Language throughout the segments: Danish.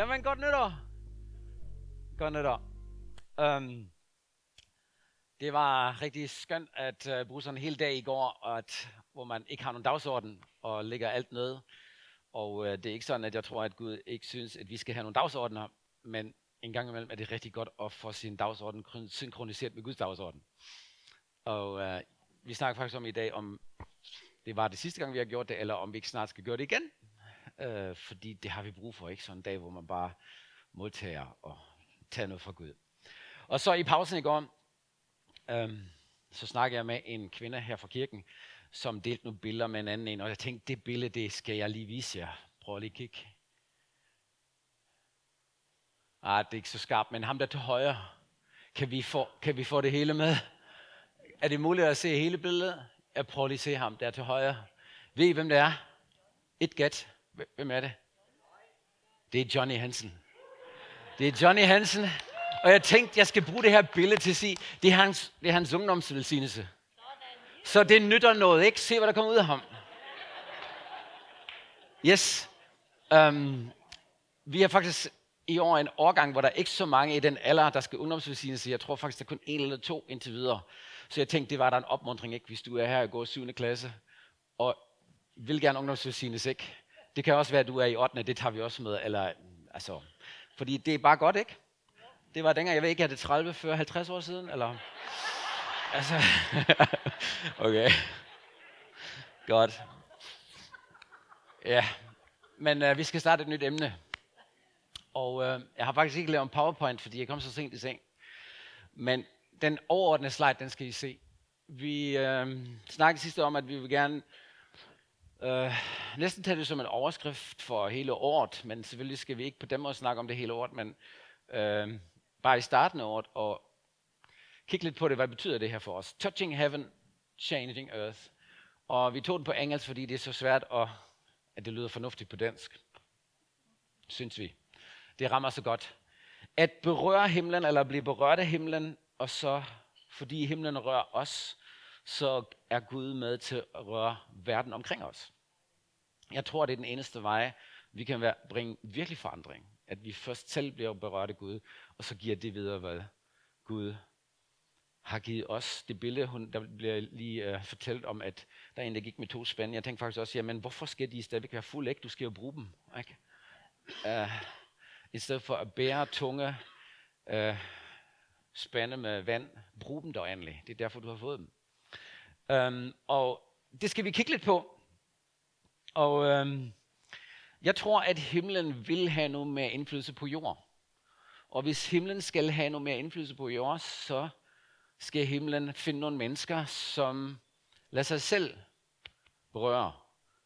Jamen, godt nytår. Godt nytår. Um, det var rigtig skønt at uh, bruge sådan en hel dag i går, at, hvor man ikke har nogen dagsorden og lægger alt ned. Og uh, det er ikke sådan, at jeg tror, at Gud ikke synes, at vi skal have nogle dagsordner, men en gang imellem er det rigtig godt at få sin dagsorden synkroniseret med Guds dagsorden. Og uh, vi snakker faktisk om i dag, om det var det sidste gang, vi har gjort det, eller om vi ikke snart skal gøre det igen øh, fordi det har vi brug for, ikke? Sådan en dag, hvor man bare modtager og tager noget fra Gud. Og så i pausen i går, øh, så snakkede jeg med en kvinde her fra kirken, som delte nogle billeder med en anden en, og jeg tænkte, det billede, det skal jeg lige vise jer. Prøv lige at kigge. Ah, det er ikke så skarpt, men ham der til højre, kan vi få, kan vi få det hele med? Er det muligt at se hele billedet? Jeg prøver lige at se ham der til højre. Ved I, hvem det er? Et gæt. Hvem er det? Det er Johnny Hansen. Det er Johnny Hansen. Og jeg tænkte, jeg skal bruge det her billede til at sige, det er hans, det er hans ungdomsvelsignelse. Så det nytter noget, ikke? Se, hvad der kommer ud af ham. Yes. Um, vi har faktisk i år en årgang, hvor der er ikke så mange i den alder, der skal ungdomsvelsignelse. Jeg tror faktisk, der er kun en eller to indtil videre. Så jeg tænkte, det var der en opmuntring, ikke? hvis du er her og går 7. klasse, og vil gerne ungdomsvelsignelse, ikke? Det kan også være, at du er i 8. Det tager vi også med. Eller, altså, fordi det er bare godt, ikke? Det var dengang, jeg ved ikke, er det 30, 40, 50 år siden? Eller? Altså, okay. Godt. Ja, men øh, vi skal starte et nyt emne. Og øh, jeg har faktisk ikke lavet en powerpoint, fordi jeg kom så sent i seng. Men den overordnede slide, den skal I se. Vi øh, snakkede sidste om, at vi vil gerne Uh, næsten tager det som en overskrift for hele året, men selvfølgelig skal vi ikke på den måde snakke om det hele året, men uh, bare i starten af året og kigge lidt på det, hvad betyder det her for os. Touching heaven, changing earth. Og vi tog den på engelsk, fordi det er så svært, at, at det lyder fornuftigt på dansk. Synes vi. Det rammer så godt. At berøre himlen, eller blive berørt af himlen, og så fordi himlen rører os, så er Gud med til at røre verden omkring os. Jeg tror, det er den eneste vej, vi kan være, bringe virkelig forandring. At vi først selv bliver berørt af Gud, og så giver det videre, hvad Gud har givet os. Det billede, hun, der bliver lige uh, fortalt om, at der er en, der gik med to spande. Jeg tænkte faktisk også, jamen hvorfor skal de stadigvæk være fuld? Ikke? Du skal jo bruge dem. Ikke? Uh, I stedet for at bære tunge uh, spande med vand, brug dem dog endelig. Det er derfor, du har fået dem. Øhm, og det skal vi kigge lidt på. Og øhm, jeg tror, at himlen vil have noget mere indflydelse på jord. Og hvis himlen skal have noget mere indflydelse på jord, så skal himlen finde nogle mennesker, som lader sig selv berøre,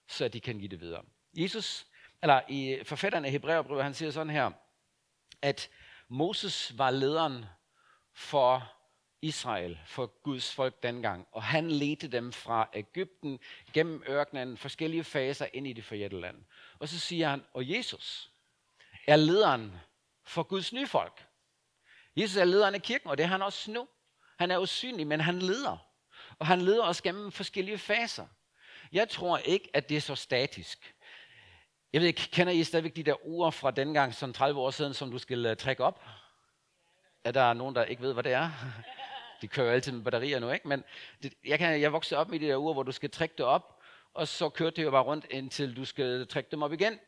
så de kan give det videre. Jesus, eller i forfatteren af Hebræerbrevet, han siger sådan her, at Moses var lederen for Israel, for Guds folk dengang. Og han ledte dem fra Ægypten gennem ørkenen, forskellige faser ind i det forjætte land. Og så siger han, og Jesus er lederen for Guds nye folk. Jesus er lederen af kirken, og det er han også nu. Han er usynlig, men han leder. Og han leder os gennem forskellige faser. Jeg tror ikke, at det er så statisk. Jeg ved ikke, kender I stadigvæk de der ure fra dengang, som 30 år siden, som du skal øh, trække op? Er der nogen, der ikke ved, hvad det er? De kører altid med batterier nu, ikke? Men det, jeg, kan, jeg voksede op med de der uger, hvor du skal trække det op, og så kørte det jo bare rundt, indtil du skal trække dem op igen.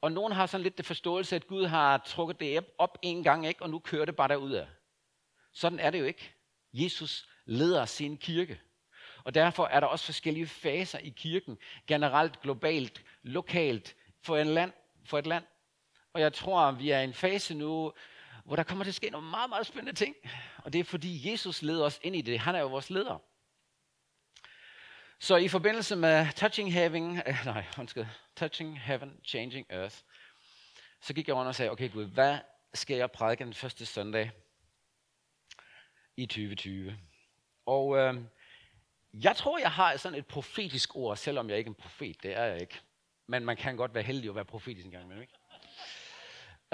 Og nogen har sådan lidt det forståelse, at Gud har trukket det op en gang, ikke? og nu kører det bare derudad. Sådan er det jo ikke. Jesus leder sin kirke. Og derfor er der også forskellige faser i kirken, generelt, globalt, lokalt, for, en land, for et land. Og jeg tror, vi er i en fase nu, hvor der kommer til at ske nogle meget, meget spændende ting. Og det er fordi Jesus leder os ind i det. Han er jo vores leder. Så i forbindelse med Touching Heaven, øh, nej, undskyld, Touching Heaven, Changing Earth, så gik jeg rundt og sagde, okay Gud, hvad skal jeg prædike den første søndag i 2020? Og øh, jeg tror, jeg har sådan et profetisk ord, selvom jeg ikke er en profet, det er jeg ikke. Men man kan godt være heldig at være profetisk en gang imellem, ikke?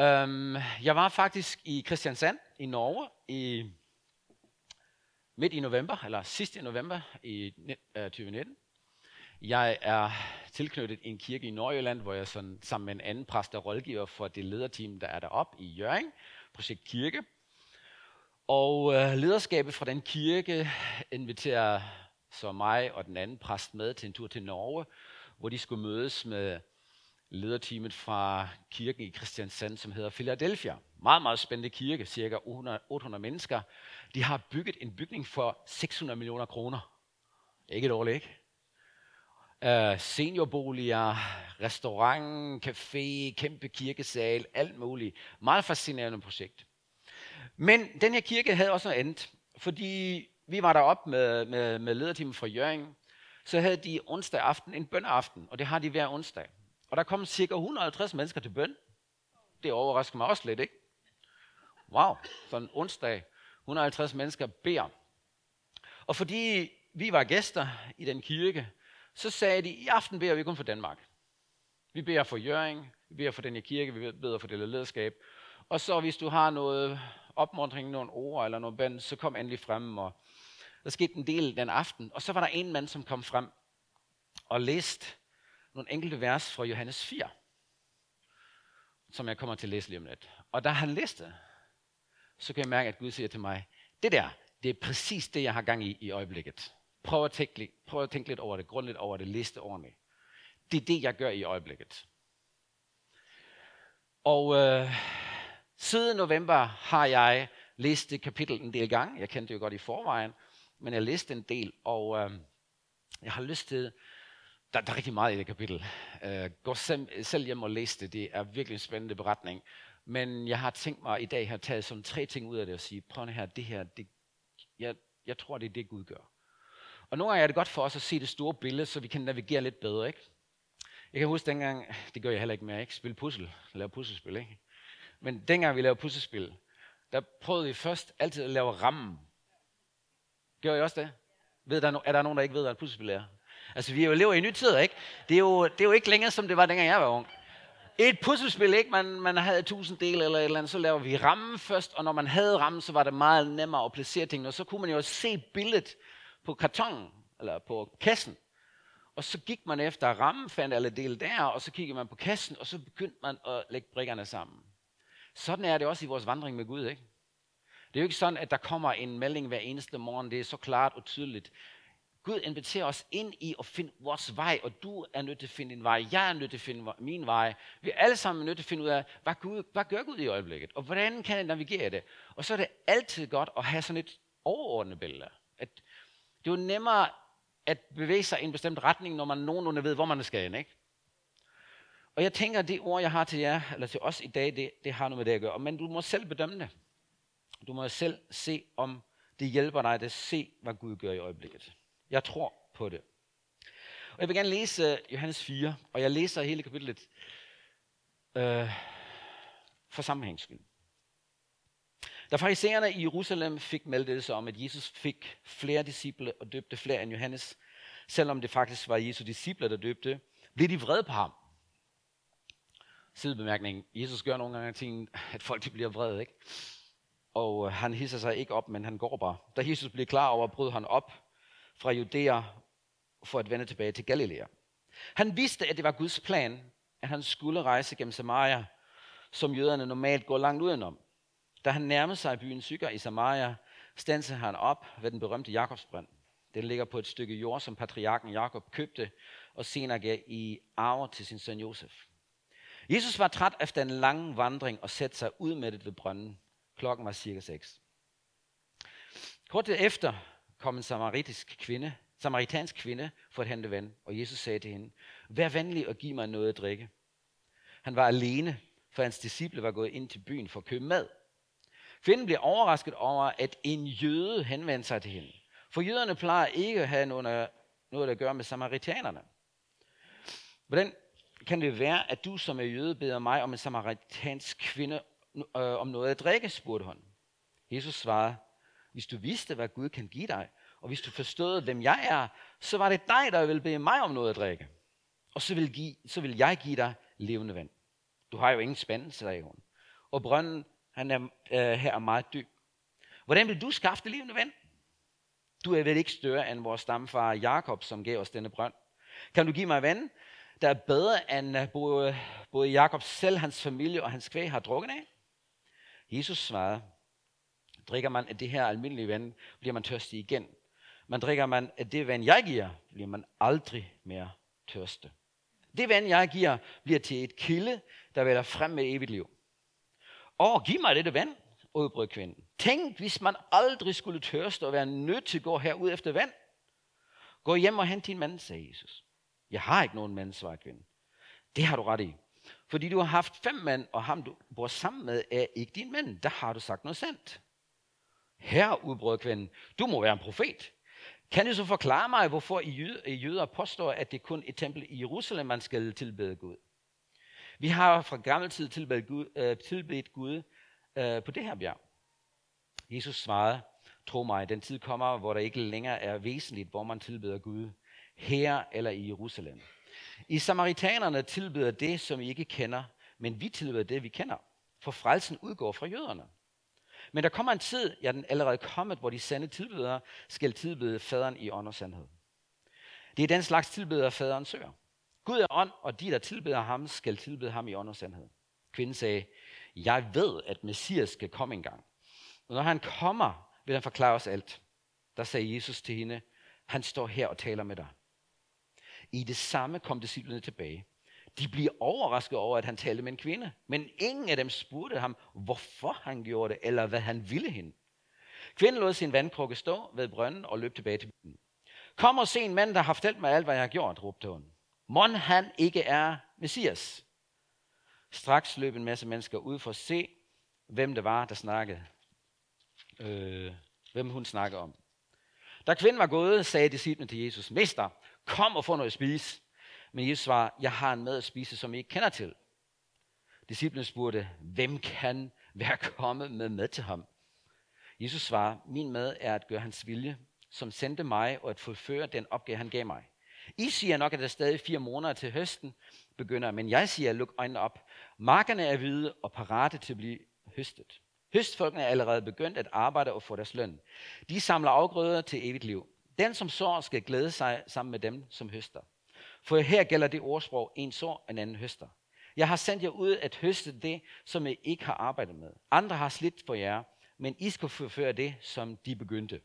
Um, jeg var faktisk i Kristiansand i Norge i midt i november, eller sidst i november i uh, øh, 2019. Jeg er tilknyttet en kirke i Nordjylland, hvor jeg sådan, sammen med en anden præst er rådgiver for det lederteam, der er deroppe i Jøring, projekt Kirke. Og øh, lederskabet fra den kirke inviterer så mig og den anden præst med til en tur til Norge, hvor de skulle mødes med lederteamet fra kirken i Kristiansand, som hedder Philadelphia. Meget, meget spændende kirke, cirka 800, 800 mennesker. De har bygget en bygning for 600 millioner kroner. Ikke dårligt, ikke? Uh, seniorboliger, restaurant, café, kæmpe kirkesal, alt muligt. Meget fascinerende projekt. Men den her kirke havde også noget andet, fordi vi var deroppe med, med, med lederteamet fra Jørgen, så havde de onsdag aften en bønneaften, og det har de hver onsdag. Og der kom cirka 150 mennesker til bøn. Det overrasker mig også lidt, ikke? Wow, sådan en onsdag, 150 mennesker beder. Og fordi vi var gæster i den kirke, så sagde de, i aften beder vi kun for Danmark. Vi beder for Jøring, vi beder for den her kirke, vi beder for det lederskab. Og så hvis du har noget opmuntring, nogle ord eller noget band, så kom endelig frem. Og der skete en del den aften. Og så var der en mand, som kom frem og læste nogle enkelte vers fra Johannes 4, som jeg kommer til at læse lige om lidt. Og da han læste, så kan jeg mærke, at Gud siger til mig, det der, det er præcis det, jeg har gang i i øjeblikket. Prøv at tænke, prøv at tænke lidt over det, grundligt over det, læs det ordentligt. Det er det, jeg gør i øjeblikket. Og øh, siden november har jeg læst det kapitel en del gange. Jeg kendte det jo godt i forvejen, men jeg læste en del, og øh, jeg har lyst til der, der er rigtig meget i det kapitel. Uh, gå selv, selv hjem og læs det. Det er virkelig en spændende beretning. Men jeg har tænkt mig i dag, at taget sådan tre ting ud af det og sige, prøv her, det her, det, jeg, jeg tror, det er det, Gud gør. Og nogle gange er det godt for os at se det store billede, så vi kan navigere lidt bedre, ikke? Jeg kan huske dengang, det gør jeg heller ikke mere, ikke? Spille puzzle, lave puslespil, ikke? Men dengang vi lavede puslespil, der prøvede vi først altid at lave rammen. Gør I også det? Ved der, er der nogen, der ikke ved, hvad et puslespil er? Altså, vi jo lever i ny tid, ikke? Det er, jo, det er jo ikke længere, som det var, dengang jeg var ung. Et puslespil, ikke? Man, man havde tusind dele eller et eller andet, så laver vi rammen først, og når man havde rammen, så var det meget nemmere at placere tingene, og så kunne man jo se billedet på kartongen, eller på kassen. Og så gik man efter rammen, fandt alle dele der, og så kiggede man på kassen, og så begyndte man at lægge brikkerne sammen. Sådan er det også i vores vandring med Gud, ikke? Det er jo ikke sådan, at der kommer en melding hver eneste morgen. Det er så klart og tydeligt. Gud inviterer os ind i at finde vores vej, og du er nødt til at finde din vej. Jeg er nødt til at finde min vej. Vi er alle sammen nødt til at finde ud af, hvad, Gud, hvad gør Gud i øjeblikket, og hvordan kan jeg navigere det. Og så er det altid godt at have sådan et overordnet billede. At det er jo nemmere at bevæge sig i en bestemt retning, når man nogenlunde ved, hvor man skal hen. Ikke? Og jeg tænker, at det ord, jeg har til jer, eller til os i dag, det, det har noget med det at gøre. Men du må selv bedømme det. Du må selv se, om det hjælper dig at se, hvad Gud gør i øjeblikket. Jeg tror på det. Og jeg vil gerne læse Johannes 4, og jeg læser hele kapitlet øh, for sammenhængs skyld. Da farisæerne i Jerusalem fik meddelelse om, at Jesus fik flere disciple og døbte flere end Johannes, selvom det faktisk var Jesu disciple, der døbte, blev de vrede på ham. Sidebemærkning. Jesus gør nogle gange ting, at folk de bliver vrede, ikke? Og øh, han hisser sig ikke op, men han går bare. Da Jesus blev klar over, brød han op fra Judæa for at vende tilbage til Galilea. Han vidste, at det var Guds plan, at han skulle rejse gennem Samaria, som jøderne normalt går langt udenom. Da han nærmede sig byen Sykker i Samaria, stansede han op ved den berømte Jakobsbrønd. Den ligger på et stykke jord, som patriarken Jakob købte og senere gav i arv til sin søn Josef. Jesus var træt efter en lang vandring og satte sig udmattet ved brønden. Klokken var cirka 6. Kort efter kom en samaritisk kvinde, samaritansk kvinde for at hente vand, og Jesus sagde til hende, vær venlig og giv mig noget at drikke. Han var alene, for hans disciple var gået ind til byen for at købe mad. Kvinden blev overrasket over, at en jøde henvendte sig til hende. For jøderne plejer ikke at have noget, noget at gøre med samaritanerne. Hvordan kan det være, at du som er jøde beder mig om en samaritansk kvinde øh, om noget at drikke, spurgte hun. Jesus svarede, hvis du vidste, hvad Gud kan give dig, og hvis du forstod, hvem jeg er, så var det dig, der ville bede mig om noget at drikke. Og så vil, give, så vil jeg give dig levende vand. Du har jo ingen spand, sagde hun. Og brønden han er, øh, her er meget dyb. Hvordan vil du skaffe det levende vand? Du er vel ikke større end vores stamfar Jakob, som gav os denne brønd. Kan du give mig vand, der er bedre end øh, både, både Jakob selv, hans familie og hans kvæg har drukket af? Jesus svarede, drikker man af det her almindelige vand, bliver man tørstig igen. Men drikker man af det vand, jeg giver, bliver man aldrig mere tørste. Det vand, jeg giver, bliver til et kilde, der vælger frem med evigt liv. Og giv mig dette vand, udbrød kvinden. Tænk, hvis man aldrig skulle tørste og være nødt til at gå herud efter vand. Gå hjem og hent din mand, sagde Jesus. Jeg har ikke nogen mand, svarede kvinden. Det har du ret i. Fordi du har haft fem mænd, og ham du bor sammen med er ikke din mand. Der har du sagt noget sandt. Her udbrød kvinden, du må være en profet. Kan du så forklare mig, hvorfor I jøder påstår, at det kun er et tempel i Jerusalem, man skal tilbede Gud? Vi har fra gammel tid tilbedt Gud, øh, tilbedt Gud øh, på det her bjerg. Jesus svarede, tro mig, den tid kommer, hvor der ikke længere er væsentligt, hvor man tilbeder Gud, her eller i Jerusalem. I samaritanerne tilbeder det, som I ikke kender, men vi tilbeder det, vi kender. For frelsen udgår fra jøderne. Men der kommer en tid, ja den er allerede kommet, hvor de sande tilbedere skal tilbede faderen i ånd og sandhed. Det er den slags tilbedere, faderen søger. Gud er ånd, og de, der tilbeder ham, skal tilbede ham i ånd og sandhed. Kvinden sagde, jeg ved, at Messias skal komme engang. Og når han kommer, vil han forklare os alt. Der sagde Jesus til hende, han står her og taler med dig. I det samme kom disciplene tilbage. De bliver overrasket over, at han talte med en kvinde. Men ingen af dem spurgte ham, hvorfor han gjorde det, eller hvad han ville hende. Kvinden lod sin vandkrukke stå ved brønden og løb tilbage til byen. Kom og se en mand, der har fortalt mig alt, hvad jeg har gjort, råbte hun. Mon han ikke er Messias? Straks løb en masse mennesker ud for at se, hvem det var, der snakkede. Øh, hvem hun snakkede om. Da kvinden var gået, sagde disciplene til Jesus, Mester, kom og få noget at spise. Men Jesus svarer, jeg har en mad at spise, som I ikke kender til. Disciplen spurgte, hvem kan være kommet med mad til ham? Jesus svarer, min mad er at gøre hans vilje, som sendte mig, og at fuldføre den opgave, han gav mig. I siger nok, at der er stadig fire måneder til høsten begynder, men jeg siger, luk øjnene op. Markerne er hvide og parate til at blive høstet. Høstfolkene er allerede begyndt at arbejde og få deres løn. De samler afgrøder til evigt liv. Den, som sår, skal glæde sig sammen med dem, som høster. For her gælder det ordsprog, en sår, en anden høster. Jeg har sendt jer ud at høste det, som I ikke har arbejdet med. Andre har slidt for jer, men I skal forføre det, som de begyndte.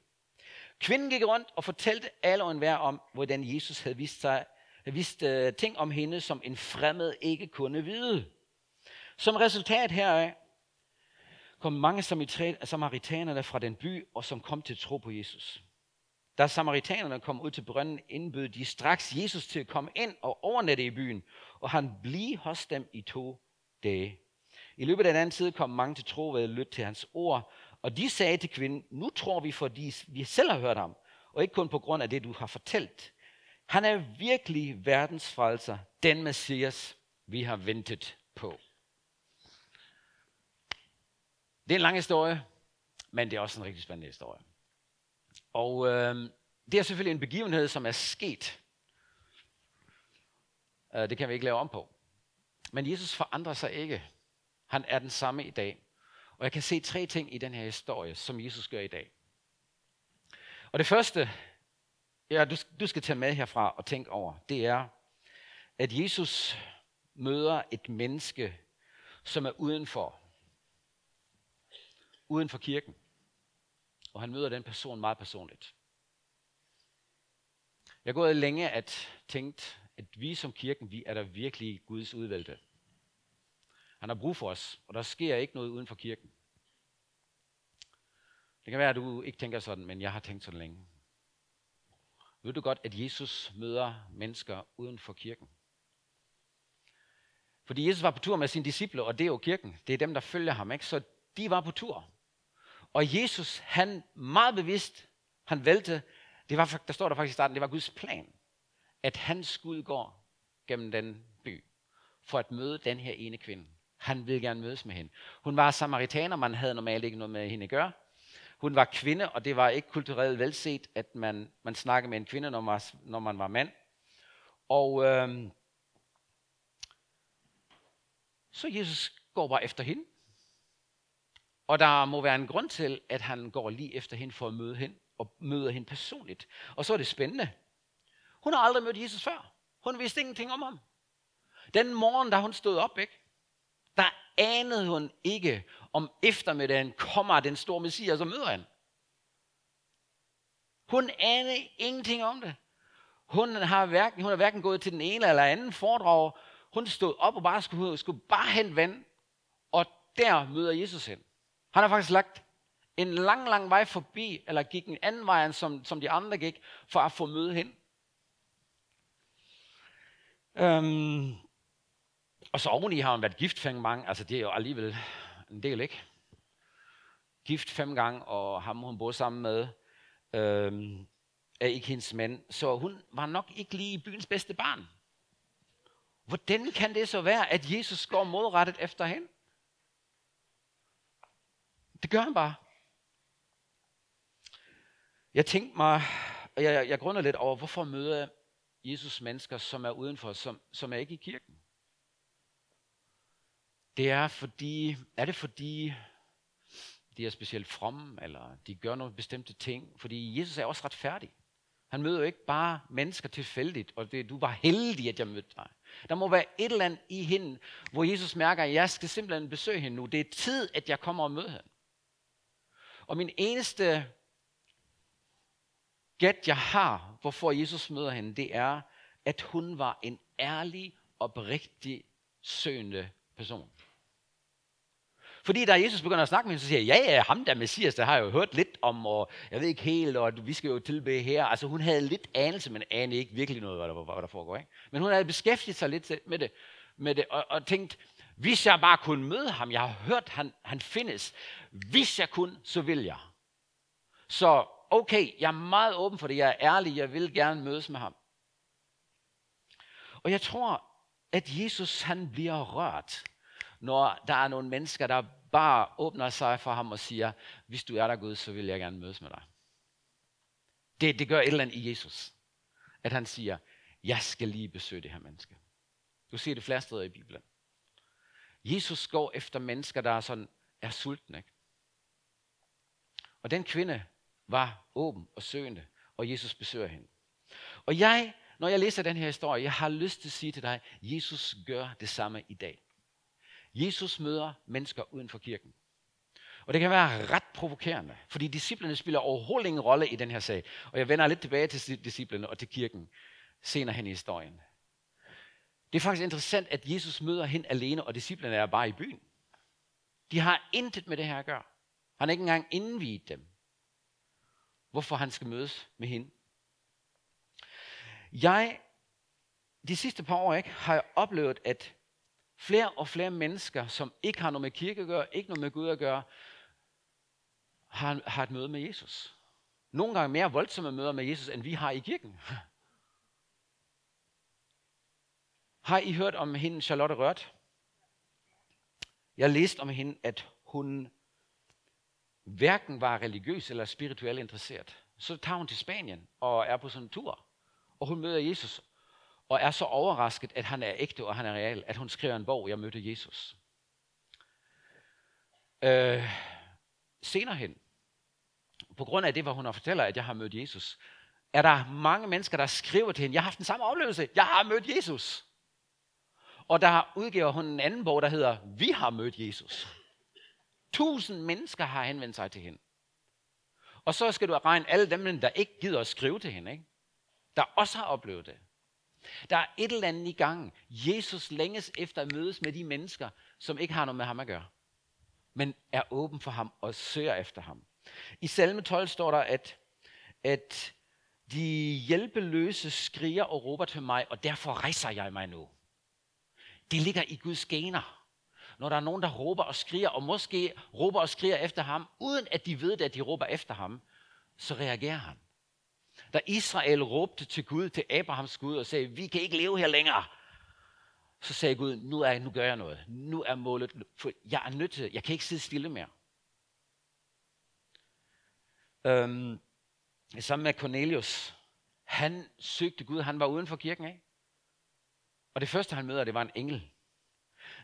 Kvinden gik rundt og fortalte alle og enhver om, hvordan Jesus havde vist, sig, havde vist uh, ting om hende, som en fremmed ikke kunne vide. Som resultat heraf kom mange samaritanerne fra den by, og som kom til tro på Jesus. Da samaritanerne kom ud til brønden, indbød de straks Jesus til at komme ind og overnatte i byen, og han blev hos dem i to dage. I løbet af den anden tid kom mange til tro ved at lytte til hans ord, og de sagde til kvinden, nu tror vi, fordi vi selv har hørt ham, og ikke kun på grund af det, du har fortalt. Han er virkelig verdens frelser, den Messias, vi har ventet på. Det er en lang historie, men det er også en rigtig spændende historie. Og øh, det er selvfølgelig en begivenhed, som er sket. Øh, det kan vi ikke lave om på. Men Jesus forandrer sig ikke. Han er den samme i dag. Og jeg kan se tre ting i den her historie, som Jesus gør i dag. Og det første, ja, du, du skal tage med herfra og tænke over, det er, at Jesus møder et menneske, som er udenfor. Uden for kirken og han møder den person meget personligt. Jeg har gået længe at tænkt, at vi som kirken, vi er der virkelig Guds udvalgte. Han har brug for os, og der sker ikke noget uden for kirken. Det kan være, at du ikke tænker sådan, men jeg har tænkt sådan længe. Ved du godt, at Jesus møder mennesker uden for kirken? Fordi Jesus var på tur med sine disciple, og det er jo kirken. Det er dem, der følger ham. Ikke? Så de var på tur. Og Jesus, han meget bevidst, han vælte, det var, der står der faktisk i starten, det var Guds plan, at han skulle gå gennem den by, for at møde den her ene kvinde. Han ville gerne mødes med hende. Hun var samaritaner, man havde normalt ikke noget med hende at gøre. Hun var kvinde, og det var ikke kulturelt velset, at man, man snakkede med en kvinde, når man, når man var mand. Og øhm, så Jesus går bare efter hende. Og der må være en grund til, at han går lige efter hende for at møde hende, og møder hende personligt. Og så er det spændende. Hun har aldrig mødt Jesus før. Hun vidste ingenting om ham. Den morgen, da hun stod op, ikke? der anede hun ikke, om eftermiddagen kommer den store messias og møder han. Hun anede ingenting om det. Hun har hverken, hun har hverken gået til den ene eller anden foredrag. Hun stod op og bare skulle, skulle bare hente vand. Og der møder Jesus hende. Han har faktisk lagt en lang, lang vej forbi, eller gik en anden vej, end som, som de andre gik, for at få møde hen. Øhm, og så oveni har han været gift fem gange, altså det er jo alligevel en del, ikke? Gift fem gange, og ham hun boede sammen med, øhm, er ikke hendes mand. Så hun var nok ikke lige byens bedste barn. Hvordan kan det så være, at Jesus går modrettet efter hende? Det gør han bare. Jeg tænkte mig, og jeg, jeg grunder lidt over, hvorfor møder Jesus mennesker, som er udenfor, som, som er ikke i kirken? Det er fordi, er det fordi, de er specielt fromme, eller de gør nogle bestemte ting? Fordi Jesus er også retfærdig. Han møder jo ikke bare mennesker tilfældigt, og det, du var heldig, at jeg mødte dig. Der må være et eller andet i hende, hvor Jesus mærker, at jeg skal simpelthen besøge hende nu. Det er tid, at jeg kommer og møder hende. Og min eneste gæt, jeg har, hvorfor Jesus møder hende, det er, at hun var en ærlig, oprigtig, søgende person. Fordi da Jesus begynder at snakke med hende, så siger jeg, ja, ja, ham der Messias, der har jeg jo hørt lidt om, og jeg ved ikke helt, og vi skal jo tilbede her. Altså hun havde lidt anelse, men anede ikke virkelig noget, hvad der, hvad der foregår. Ikke? Men hun havde beskæftiget sig lidt med det, med det og, og tænkt, hvis jeg bare kunne møde ham, jeg har hørt, han, han findes. Hvis jeg kunne, så vil jeg. Så okay, jeg er meget åben for det, jeg er ærlig, jeg vil gerne mødes med ham. Og jeg tror, at Jesus han bliver rørt, når der er nogle mennesker, der bare åbner sig for ham og siger, hvis du er der Gud, så vil jeg gerne mødes med dig. Det, det gør et eller andet i Jesus. At han siger, jeg skal lige besøge det her menneske. Du ser det flere steder i Bibelen. Jesus går efter mennesker, der er, sådan, er sultne. Ikke? Og den kvinde var åben og søgende, og Jesus besøger hende. Og jeg, når jeg læser den her historie, jeg har lyst til at sige til dig, Jesus gør det samme i dag. Jesus møder mennesker uden for kirken. Og det kan være ret provokerende, fordi disciplene spiller overhovedet ingen rolle i den her sag. Og jeg vender lidt tilbage til disciplene og til kirken senere hen i historien. Det er faktisk interessant, at Jesus møder hende alene, og disciplerne er bare i byen. De har intet med det her at gøre. Han har ikke engang indviet dem. Hvorfor han skal mødes med hende. Jeg, de sidste par år, ikke, har jeg oplevet, at flere og flere mennesker, som ikke har noget med kirke at gøre, ikke noget med Gud at gøre, har, har et møde med Jesus. Nogle gange mere voldsomme møder med Jesus, end vi har i kirken. Har I hørt om hende, Charlotte Rørt? Jeg læste om hende, at hun hverken var religiøs eller spirituelt interesseret. Så tager hun til Spanien og er på sådan en tur. Og hun møder Jesus, og er så overrasket, at han er ægte og han er real, at hun skriver en bog, Jeg mødte Jesus. Øh, senere hen, på grund af det, hvor hun fortæller, at jeg har mødt Jesus, er der mange mennesker, der skriver til hende, jeg har haft den samme oplevelse, jeg har mødt Jesus. Og der udgiver hun en anden bog, der hedder, Vi har mødt Jesus. Tusind mennesker har henvendt sig til hende. Og så skal du regne alle dem, der ikke gider at skrive til hende, ikke? der også har oplevet det. Der er et eller andet i gang. Jesus længes efter at mødes med de mennesker, som ikke har noget med ham at gøre, men er åben for ham og søger efter ham. I salme 12 står der, at, at de hjælpeløse skriger og råber til mig, og derfor rejser jeg mig nu. Det ligger i Guds gener. Når der er nogen, der råber og skriger, og måske råber og skriger efter ham, uden at de ved, at de råber efter ham, så reagerer han. Da Israel råbte til Gud, til Abrahams Gud, og sagde, vi kan ikke leve her længere, så sagde Gud, nu, er, nu gør jeg noget. Nu er målet, for jeg er nødt til, jeg kan ikke sidde stille mere. Øhm, sammen med Cornelius, han søgte Gud, han var uden for kirken af. Og det første, han møder, det var en engel.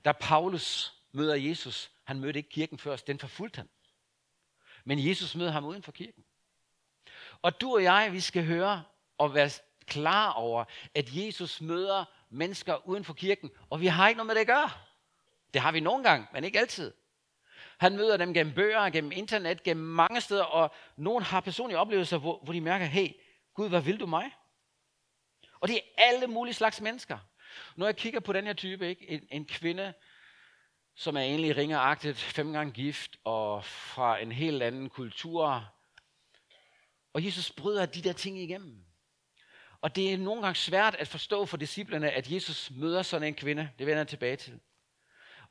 Da Paulus møder Jesus, han mødte ikke kirken først, den forfulgte han. Men Jesus møder ham uden for kirken. Og du og jeg, vi skal høre og være klar over, at Jesus møder mennesker uden for kirken, og vi har ikke noget med det at gøre. Det har vi nogle gange, men ikke altid. Han møder dem gennem bøger, gennem internet, gennem mange steder, og nogen har personlige oplevelser, hvor, hvor de mærker, hey, Gud, hvad vil du mig? Og det er alle mulige slags mennesker. Når jeg kigger på den her type, ikke? En, en kvinde, som er egentlig ringeragtigt, fem gange gift, og fra en helt anden kultur. Og Jesus bryder de der ting igennem. Og det er nogle gange svært at forstå for disciplerne, at Jesus møder sådan en kvinde. Det vender jeg tilbage til.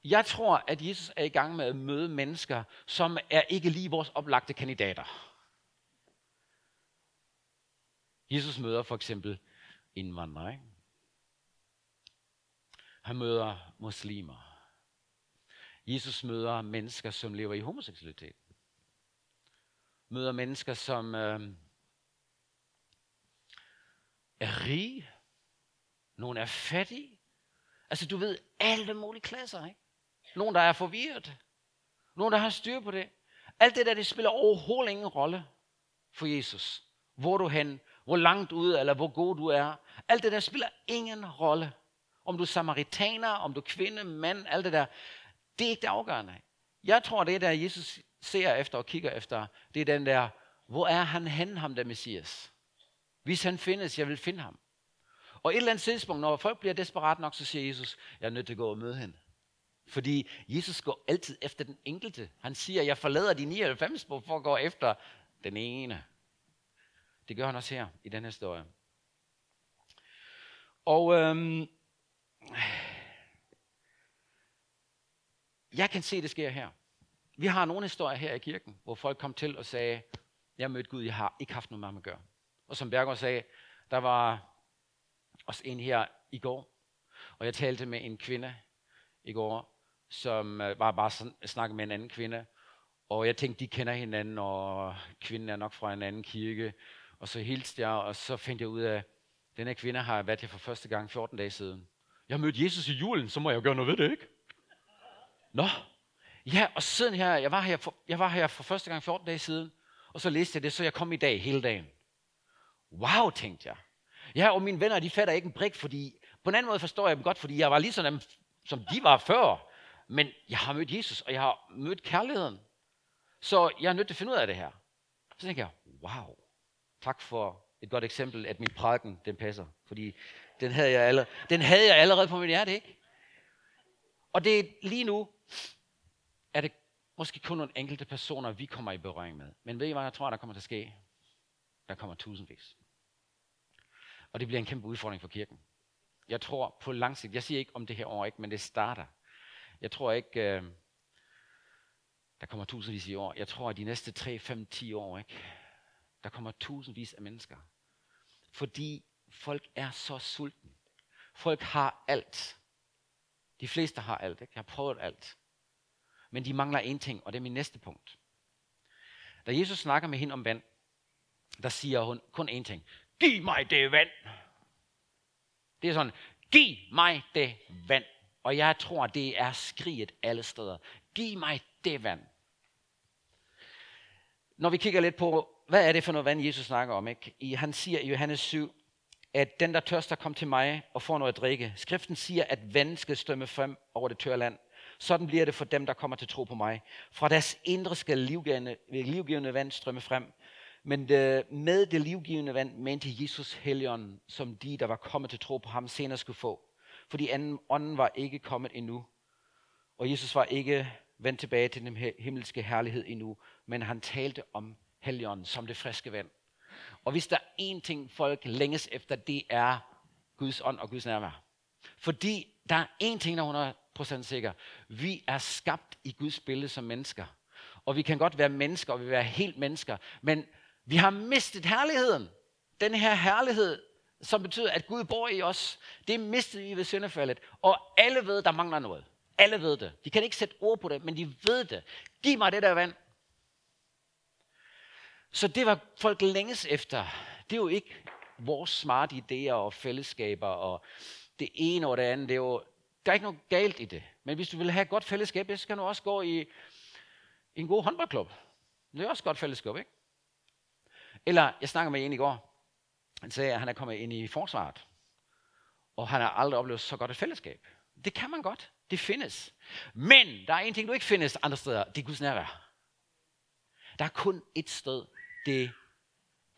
Jeg tror, at Jesus er i gang med at møde mennesker, som er ikke lige vores oplagte kandidater. Jesus møder for eksempel indvandrere. Ikke? Han møder muslimer. Jesus møder mennesker, som lever i homoseksualitet. Møder mennesker, som øh, er rige. Nogle er fattige. Altså du ved, alle mulige klasser. Ikke? Nogle, der er forvirret. Nogle, der har styr på det. Alt det der, det spiller overhovedet ingen rolle for Jesus. Hvor du hen, hvor langt ude, eller hvor god du er. Alt det der spiller ingen rolle. Om du er samaritaner, om du er kvinde, mand, alt det der. Det er ikke det afgørende. Jeg tror, det er der, Jesus ser efter og kigger efter, det er den der, hvor er han hen, ham der Messias? Hvis han findes, jeg vil finde ham. Og et eller andet tidspunkt, når folk bliver desperat nok, så siger Jesus, jeg er nødt til at gå og møde hende. Fordi Jesus går altid efter den enkelte. Han siger, jeg forlader de 99 for at gå efter den ene. Det gør han også her i den her historie. Og øhm, jeg kan se, det sker her. Vi har nogle historier her i kirken, hvor folk kom til og sagde, jeg mødte Gud, jeg har ikke haft noget med ham at gøre. Og som Berger sagde, der var også en her i går, og jeg talte med en kvinde i går, som øh, var bare snakket med en anden kvinde, og jeg tænkte, de kender hinanden, og kvinden er nok fra en anden kirke, og så hilste jeg, og så fandt jeg ud af, at den her kvinde har været her for første gang 14 dage siden. Jeg har mødt Jesus i julen, så må jeg jo gøre noget ved det, ikke? Nå, ja, og siden her, jeg var her, for, jeg var her for første gang 14 dage siden, og så læste jeg det, så jeg kom i dag hele dagen. Wow, tænkte jeg. Ja, og mine venner, de fatter ikke en brik, fordi på en anden måde forstår jeg dem godt, fordi jeg var lige sådan, som de var før. Men jeg har mødt Jesus, og jeg har mødt kærligheden. Så jeg er nødt til at finde ud af det her. Så tænker jeg, wow, tak for et godt eksempel, at min prædiken, den passer. Fordi den havde jeg allerede, den havde jeg allerede på min hjerte, ikke? Og det er lige nu, er det måske kun nogle enkelte personer, vi kommer i berøring med. Men ved I hvad jeg tror, der kommer til at ske? Der kommer tusindvis. Og det bliver en kæmpe udfordring for kirken. Jeg tror på lang sigt, jeg siger ikke om det her år, ikke, men det starter. Jeg tror ikke, øh, der kommer tusindvis i år. Jeg tror, at de næste 3, 5, 10 år, ikke, der kommer tusindvis af mennesker. Fordi folk er så sultne. Folk har alt. De fleste har alt. Ikke? Jeg har prøvet alt. Men de mangler en ting, og det er min næste punkt. Da Jesus snakker med hende om vand, der siger hun kun én ting. Giv mig det vand. Det er sådan, giv mig det vand. Og jeg tror, det er skriget alle steder. Giv mig det vand. Når vi kigger lidt på, hvad er det for noget vand, Jesus snakker om? Ikke? I, han siger i Johannes 7, at den, der tørster, kom til mig og får noget at drikke. Skriften siger, at vand skal strømme frem over det tørre land. Sådan bliver det for dem, der kommer til tro på mig. Fra deres indre skal livgivende, livgivende vand strømme frem. Men det, med det livgivende vand mente Jesus helgen, som de, der var kommet til tro på ham, senere skulle få. Fordi anden, ånden var ikke kommet endnu. Og Jesus var ikke vendt tilbage til den himmelske herlighed endnu. Men han talte om helgen som det friske vand. Og hvis der er én ting, folk længes efter, det er Guds ånd og Guds nærvær. Fordi der er én ting, der er 100% sikker. Vi er skabt i Guds billede som mennesker. Og vi kan godt være mennesker, og vi være helt mennesker. Men vi har mistet herligheden. Den her herlighed, som betyder, at Gud bor i os, det mistede vi ved syndefaldet. Og alle ved, der mangler noget. Alle ved det. De kan ikke sætte ord på det, men de ved det. Giv mig det der vand. Så det var folk længes efter. Det er jo ikke vores smarte idéer og fællesskaber og det ene og det andet. Det er jo, der er ikke noget galt i det. Men hvis du vil have et godt fællesskab, så skal du også gå i, en god håndboldklub. Det er også et godt fællesskab, ikke? Eller, jeg snakker med en i går. Han sagde, at han er kommet ind i forsvaret. Og han har aldrig oplevet så godt et fællesskab. Det kan man godt. Det findes. Men der er en ting, du ikke findes andre steder. Det er Guds nærvær. Der er kun et sted. Det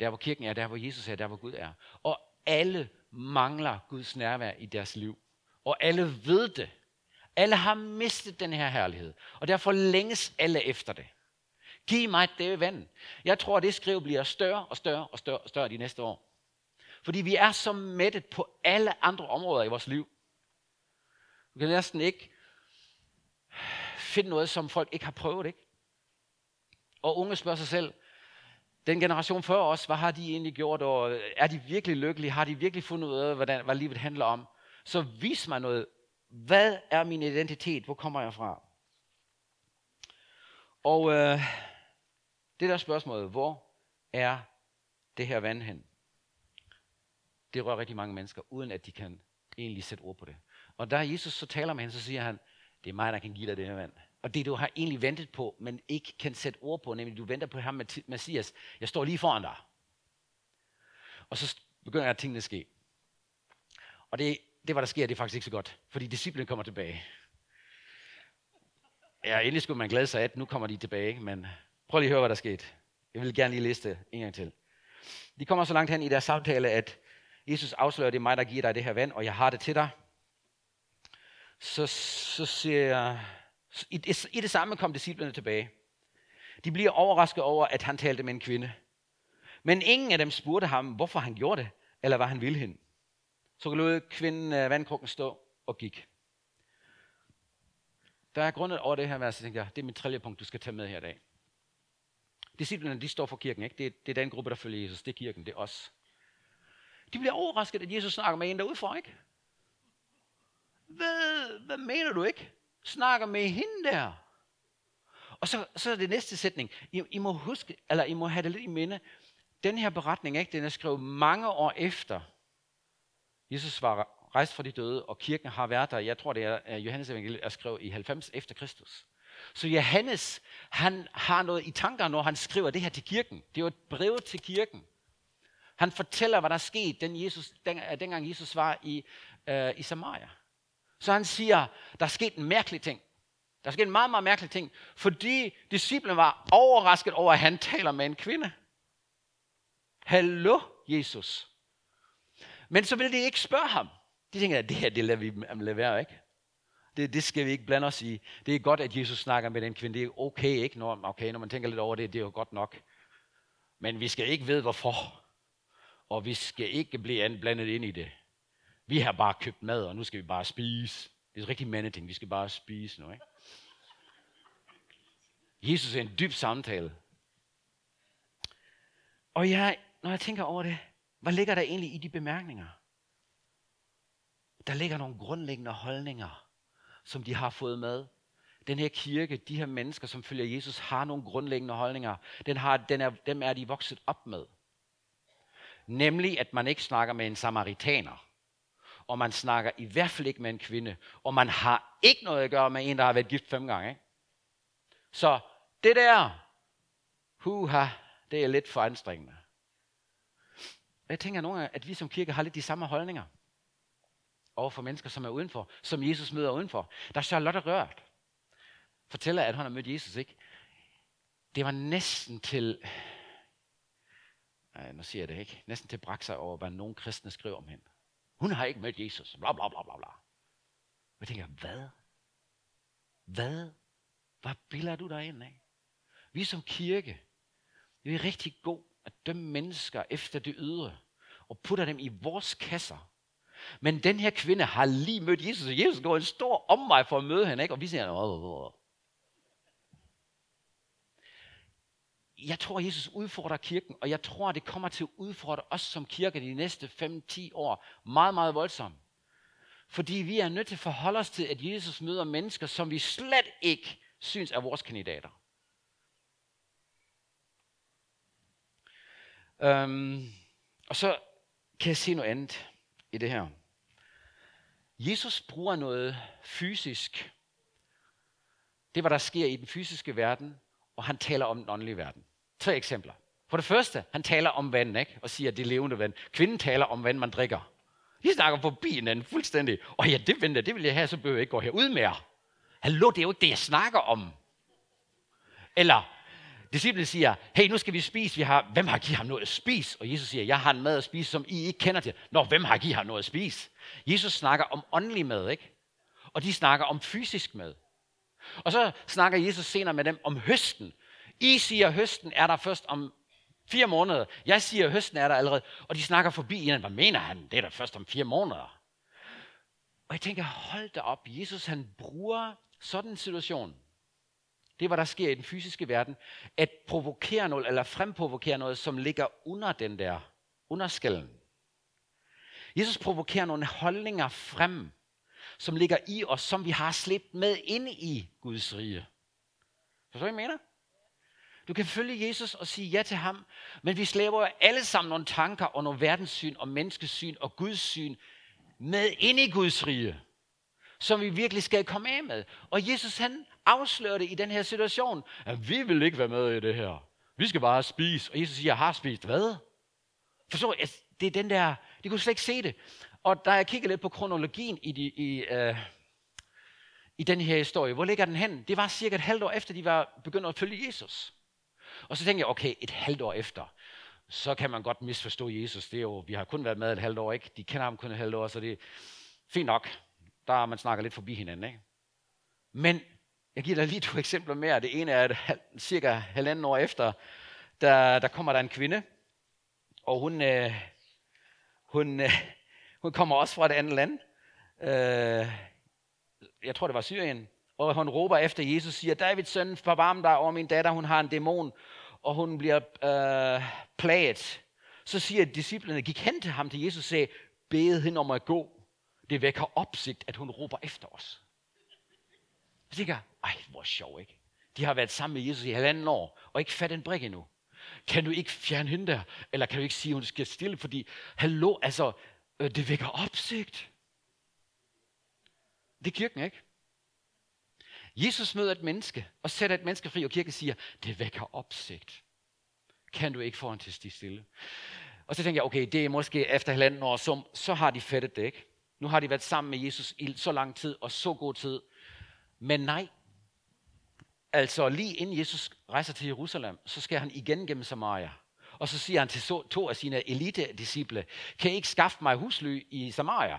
der, hvor kirken er, der, hvor Jesus er, der, hvor Gud er. Og alle mangler Guds nærvær i deres liv. Og alle ved det. Alle har mistet den her herlighed. Og derfor længes alle efter det. Giv mig det vand. Jeg tror, at det skriv bliver større og større og større, og større de næste år. Fordi vi er så mættet på alle andre områder i vores liv. Du kan næsten ikke finde noget, som folk ikke har prøvet, ikke? Og unge spørger sig selv, den generation før os, hvad har de egentlig gjort, og øh, er de virkelig lykkelige? Har de virkelig fundet ud af, hvad, hvad livet handler om? Så vis mig noget. Hvad er min identitet? Hvor kommer jeg fra? Og øh, det der spørgsmål, hvor er det her vand hen? Det rører rigtig mange mennesker, uden at de kan egentlig sætte ord på det. Og da Jesus så taler med hende, så siger han, det er mig, der kan give dig det her vand. Og det du har egentlig ventet på, men ikke kan sætte ord på, nemlig du venter på ham, Messias, jeg står lige foran dig. Og så begynder at tingene at ske. Og det, det, hvad der sker, det er faktisk ikke så godt, fordi disciplen kommer tilbage. Ja, endelig skulle man glæde sig, at nu kommer de tilbage, men prøv lige at høre, hvad der skete. Jeg vil gerne lige læse det en gang til. De kommer så langt hen i deres samtale, at Jesus afslører, at det er mig, der giver dig det her vand, og jeg har det til dig. Så, så siger jeg, i det, I det samme kom disciplerne tilbage. De bliver overrasket over, at han talte med en kvinde. Men ingen af dem spurgte ham, hvorfor han gjorde det, eller hvad han ville hende. Så lod kvinden uh, vandkrukken stå og gik. Der er grundet over det her vers, jeg tænker, det er mit tredje punkt, du skal tage med her i dag. Disciplerne, de står for kirken, ikke? Det, er, det er den gruppe, der følger Jesus. Det er kirken, det er os. De bliver overrasket, at Jesus snakker med en derudfra, ikke? Hvad, hvad mener du ikke? Snakker med hende der. Og så, så er det næste sætning. I, I, må huske, eller I må have det lidt i minde. Den her beretning, ikke, den er skrevet mange år efter. Jesus var rejst fra de døde, og kirken har været der. Jeg tror, det er Johannes evangeliet er skrevet i 90 efter Kristus. Så Johannes, han har noget i tanker, når han skriver det her til kirken. Det er jo et brev til kirken. Han fortæller, hvad der er sket, den Jesus, den, dengang Jesus var i, øh, i Samaria. Så han siger, der er sket en mærkelig ting. Der er sket en meget, meget mærkelig ting, fordi disciplen var overrasket over, at han taler med en kvinde. Hallo, Jesus. Men så ville de ikke spørge ham. De tænker, at det her, det lader vi lade være, ikke? Det, det skal vi ikke blande os i. Det er godt, at Jesus snakker med den kvinde. Det er okay, ikke? Når, okay, når man tænker lidt over det, det er jo godt nok. Men vi skal ikke vide, hvorfor. Og vi skal ikke blive blandet ind i det. Vi har bare købt mad, og nu skal vi bare spise. Det er rigtig mandeting. Vi skal bare spise nu, ikke? Jesus er en dyb samtale. Og jeg, når jeg tænker over det, hvad ligger der egentlig i de bemærkninger? Der ligger nogle grundlæggende holdninger, som de har fået med. Den her kirke, de her mennesker, som følger Jesus, har nogle grundlæggende holdninger. Den har, den er, dem er de vokset op med. Nemlig, at man ikke snakker med en samaritaner og man snakker i hvert fald ikke med en kvinde, og man har ikke noget at gøre med en, der har været gift fem gange. Ikke? Så det der, huha, det er lidt for anstrengende. Jeg tænker nogle gange, at vi som kirke har lidt de samme holdninger over for mennesker, som er udenfor, som Jesus møder udenfor. Der er Charlotte Rørt, fortæller, at hun har mødt Jesus, ikke? Det var næsten til, nej, nu siger jeg det ikke, næsten til brak sig over, hvad nogle kristne skriver om hende. Hun har ikke mødt Jesus. Bla, bla, bla, bla, bla. jeg tænker, hvad? Hvad? Hvad billeder du dig ind af? Vi som kirke, vi er rigtig god at dømme mennesker efter det ydre, og putter dem i vores kasser. Men den her kvinde har lige mødt Jesus, og Jesus går en stor omvej for at møde hende, ikke? og vi siger, åh, åh, åh jeg tror, at Jesus udfordrer kirken, og jeg tror, at det kommer til at udfordre os som kirke de næste 5-10 år meget, meget voldsomt. Fordi vi er nødt til at forholde os til, at Jesus møder mennesker, som vi slet ikke synes er vores kandidater. Øhm, og så kan jeg se noget andet i det her. Jesus bruger noget fysisk. Det hvad der sker i den fysiske verden, og han taler om den åndelige verden. Tre eksempler. For det første, han taler om vand, ikke? og siger, at det er levende vand. Kvinden taler om vand, man drikker. De snakker forbi hinanden fuldstændig. Og ja, det venter, det vil jeg have, så behøver jeg ikke gå herud mere. Hallo, det er jo ikke det, jeg snakker om. Eller, disciplen siger, hey, nu skal vi spise. Vi har, hvem har givet ham noget at spise? Og Jesus siger, jeg har en mad at spise, som I ikke kender til. Nå, hvem har givet ham noget at spise? Jesus snakker om åndelig mad, ikke? Og de snakker om fysisk mad. Og så snakker Jesus senere med dem om høsten. I siger, at høsten er der først om fire måneder. Jeg siger, at høsten er der allerede. Og de snakker forbi hinanden. Hvad mener han? Det er der først om fire måneder. Og jeg tænker, hold da op. Jesus han bruger sådan en situation. Det er, hvad der sker i den fysiske verden. At provokere noget, eller fremprovokere noget, som ligger under den der, underskallen. Jesus provokerer nogle holdninger frem, som ligger i os, som vi har slæbt med ind i Guds rige. Forstår I, hvad jeg mener? Du kan følge Jesus og sige ja til ham, men vi slæber alle sammen nogle tanker og nogle verdenssyn og menneskesyn og Guds syn med ind i Guds rige, som vi virkelig skal komme af med. Og Jesus han afslører det i den her situation, at vi vil ikke være med i det her. Vi skal bare spise. Og Jesus siger, jeg har spist. Hvad? Forstår I? Altså, det er den der, de kunne slet ikke se det. Og da jeg kigger lidt på kronologien i, de, i, øh, i den her historie, hvor ligger den hen? Det var cirka et halvt år efter, de var begyndt at følge Jesus. Og så tænkte jeg, okay, et halvt år efter, så kan man godt misforstå Jesus. Det er jo, vi har kun været med et halvt år, ikke? De kender ham kun et halvt år, så det er fint nok. Der man snakker lidt forbi hinanden, ikke? Men jeg giver dig lige to eksempler mere. Det ene er, at cirka halvanden år efter, der, der kommer der en kvinde, og hun, øh, hun, øh, hun kommer også fra et andet land. Øh, jeg tror, det var Syrien. Og hun råber efter Jesus, siger, Davids søn, forvarm dig over min datter, hun har en dæmon, og hun bliver øh, plaget. Så siger disciplene, gik hen til ham til Jesus og sagde, bed hende om at gå. Det vækker opsigt, at hun råber efter os. Jeg tænker, ej, hvor sjov, ikke? De har været sammen med Jesus i halvanden år, og ikke fat en brik endnu. Kan du ikke fjerne hende der? Eller kan du ikke sige, at hun skal stille? Fordi, hallo, altså, øh, det vækker opsigt. Det er kirken, ikke? Jesus møder et menneske og sætter et menneske fri, og kirken siger, det vækker opsigt. Kan du ikke få en til at stige stille? Og så tænker jeg, okay, det er måske efter halvanden år, så, så har de fættet det, ikke? Nu har de været sammen med Jesus i så lang tid og så god tid. Men nej, altså lige inden Jesus rejser til Jerusalem, så skal han igen gennem Samaria. Og så siger han til to af sine elite-disciple, kan I ikke skaffe mig husly i Samaria?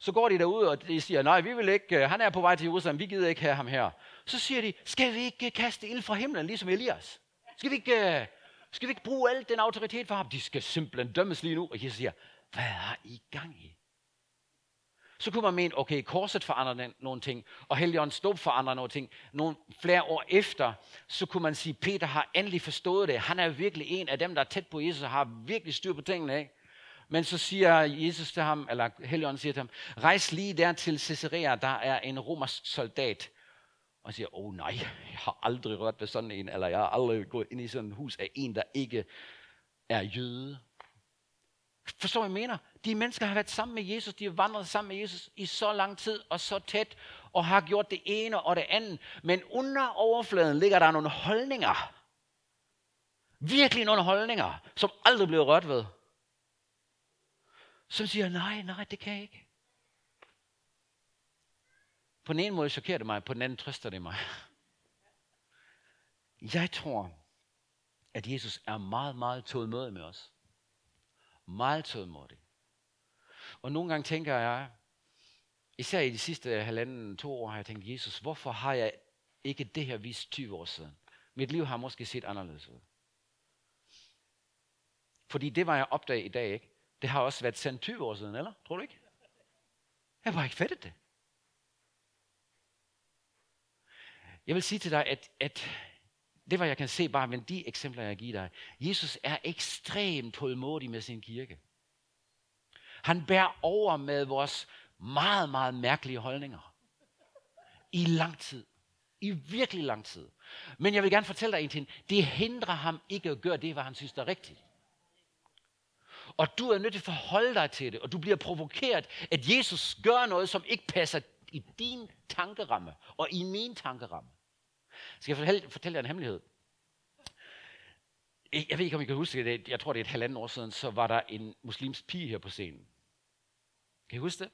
Så går de derud, og de siger, nej, vi vil ikke, øh, han er på vej til Jerusalem, vi gider ikke have ham her. Så siger de, skal vi ikke øh, kaste ild fra himlen, ligesom Elias? Skal vi ikke, øh, skal vi ikke bruge al den autoritet for ham? De skal simpelthen dømmes lige nu. Og Jesus siger, hvad har I gang i? Så kunne man mene, okay, korset forandrer nogle ting, og Helligåndens dåb forandrer nogle ting. Nogle flere år efter, så kunne man sige, Peter har endelig forstået det. Han er virkelig en af dem, der er tæt på Jesus og har virkelig styr på tingene. Ikke? Men så siger Jesus til ham, eller Helligånden siger til ham, rejs lige der til Caesarea, der er en romersk soldat. Og siger, åh oh, nej, jeg har aldrig rørt ved sådan en, eller jeg har aldrig gået ind i sådan et hus af en, der ikke er jøde. Forstår I, jeg mener? De mennesker har været sammen med Jesus, de har vandret sammen med Jesus i så lang tid og så tæt, og har gjort det ene og det andet. Men under overfladen ligger der nogle holdninger. Virkelig nogle holdninger, som aldrig blev rørt ved som siger, nej, nej, det kan jeg ikke. På den ene måde chokerer det mig, på den anden trøster det mig. Jeg tror, at Jesus er meget, meget tålmodig med os. Meget tålmodig. Og nogle gange tænker jeg, især i de sidste halvanden, to år, har jeg tænkt, Jesus, hvorfor har jeg ikke det her vist 20 år siden? Mit liv har måske set anderledes ud. Fordi det var jeg opdaget i dag, ikke? Det har også været sendt 20 år siden, eller? Tror du ikke? Jeg var ikke fattet det. Jeg vil sige til dig, at, at det var jeg kan se bare med de eksempler, jeg giver dig. Jesus er ekstremt tålmodig med sin kirke. Han bærer over med vores meget, meget mærkelige holdninger. I lang tid. I virkelig lang tid. Men jeg vil gerne fortælle dig en ting. Det hindrer ham ikke at gøre det, hvad han synes er rigtigt. Og du er nødt til at forholde dig til det, og du bliver provokeret, at Jesus gør noget, som ikke passer i din tankeramme og i min tankeramme. Skal jeg fortælle, fortælle dig en hemmelighed? Jeg ved ikke, om I kan huske det. Jeg tror, det er et halvandet år siden, så var der en muslimsk pige her på scenen. Kan I huske det?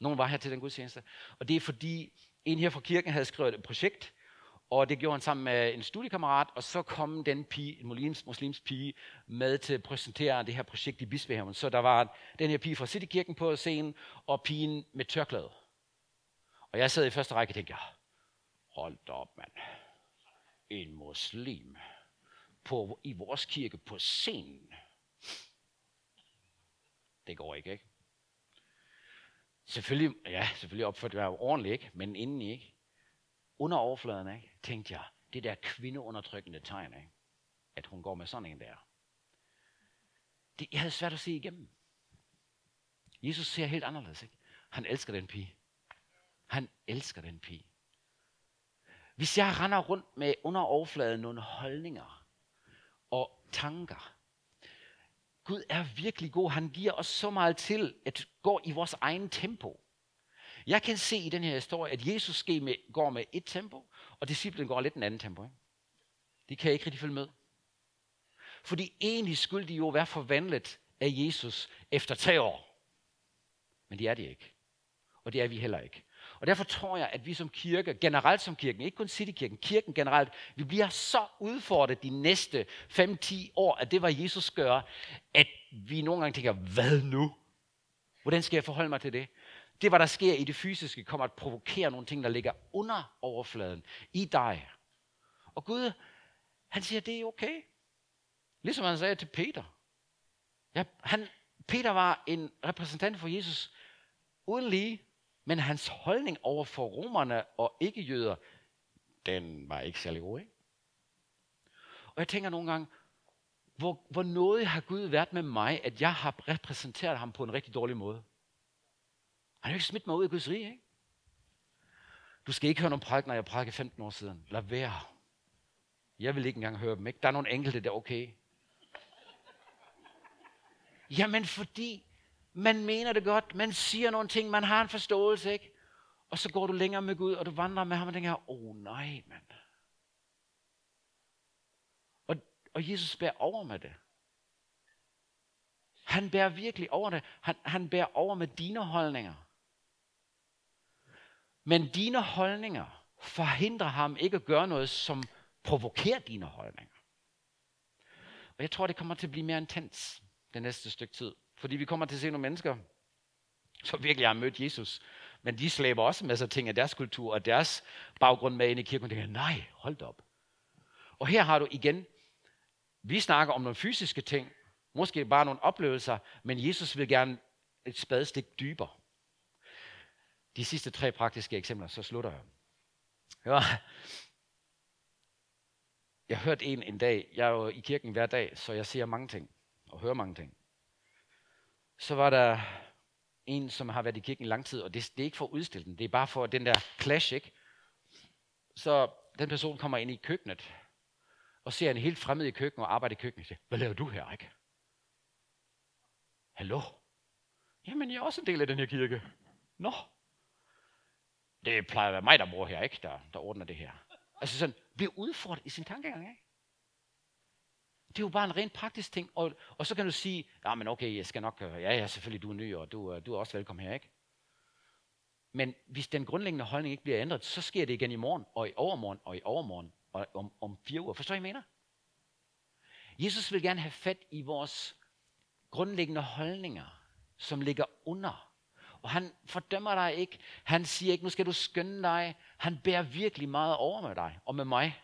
Nogen var her til den gudstjeneste. Og det er fordi, en her fra kirken havde skrevet et projekt, og det gjorde han sammen med en studiekammerat, og så kom den pige, en muslims, muslims pige med til at præsentere det her projekt i Bispehaven. Så der var den her pige fra Citykirken på scenen, og pigen med tørklæde. Og jeg sad i første række og tænkte, hold da op, mand. En muslim på, i vores kirke på scenen. Det går ikke, ikke? Selvfølgelig, ja, selvfølgelig opførte jeg ordentligt, ikke? men inden ikke. Under overfladen, ikke? tænkte jeg, det der kvindeundertrykkende tegn, ikke? at hun går med sådan en der. Det, jeg havde svært at se igennem. Jesus ser helt anderledes. Ikke? Han elsker den pige. Han elsker den pige. Hvis jeg render rundt med under overfladen nogle holdninger og tanker, Gud er virkelig god. Han giver os så meget til at gå i vores egen tempo. Jeg kan se i den her historie, at Jesus går med et tempo, og disciplen går lidt en anden tempo. Ikke? De kan ikke rigtig følge med. Fordi egentlig skulle de jo være forvandlet af Jesus efter tre år. Men det er det ikke. Og det er vi heller ikke. Og derfor tror jeg, at vi som kirke, generelt som kirken, ikke kun Citykirken, kirken generelt, vi bliver så udfordret de næste 5-10 år, at det var Jesus gør, at vi nogle gange tænker, hvad nu? Hvordan skal jeg forholde mig til det? Det, hvad der sker i det fysiske, kommer at provokere nogle ting, der ligger under overfladen i dig. Og Gud, han siger, det er okay. Ligesom han sagde til Peter. Ja, han, Peter var en repræsentant for Jesus uden lige. Men hans holdning over for romerne og ikke-jøder, den var ikke særlig god. Ikke? Og jeg tænker nogle gange, hvor, hvor noget har Gud været med mig, at jeg har repræsenteret ham på en rigtig dårlig måde. Han har ikke smidt mig ud i Guds rige, ikke? Du skal ikke høre nogen når jeg prædikede 15 år siden. Lad være. Jeg vil ikke engang høre dem, ikke? Der er nogle enkelte, der er okay. Jamen fordi man mener det godt, man siger nogle ting, man har en forståelse, ikke? Og så går du længere med Gud, og du vandrer med ham og tænker, åh oh, nej, mand. Og, og Jesus bærer over med det. Han bærer virkelig over det. Han, han bærer over med dine holdninger. Men dine holdninger forhindrer ham ikke at gøre noget, som provokerer dine holdninger. Og jeg tror, det kommer til at blive mere intens det næste stykke tid. Fordi vi kommer til at se nogle mennesker, som virkelig har mødt Jesus. Men de slæber også med sig ting af deres kultur og deres baggrund med ind i kirken. Og tænker, nej, hold da op. Og her har du igen, vi snakker om nogle fysiske ting, måske bare nogle oplevelser, men Jesus vil gerne et spadestik dybere. De sidste tre praktiske eksempler, så slutter jeg. Ja. Jeg hørte en en dag, jeg er jo i kirken hver dag, så jeg ser mange ting og hører mange ting så var der en, som har været i kirken i lang tid, og det, det er ikke for at udstille den, det er bare for den der clash, ikke? Så den person kommer ind i køkkenet, og ser en helt fremmed i køkkenet og arbejder i køkkenet, og siger, hvad laver du her, ikke? Hallo? Jamen, jeg er også en del af den her kirke. Nå. Det plejer at være mig, der bor her, ikke? Der, der ordner det her. Altså sådan, bliver udfordret i sin tankegang, ikke? Det er jo bare en rent praktisk ting. Og, og så kan du sige, ja, men okay, jeg skal nok, øh, ja, ja, selvfølgelig, du er ny, og du, øh, du er også velkommen her, ikke? Men hvis den grundlæggende holdning ikke bliver ændret, så sker det igen i morgen, og i overmorgen, og i overmorgen, og om, om fire uger. Forstår I, hvad jeg mener? Jesus vil gerne have fat i vores grundlæggende holdninger, som ligger under. Og han fordømmer dig ikke. Han siger ikke, nu skal du skynde dig. Han bærer virkelig meget over med dig og med mig.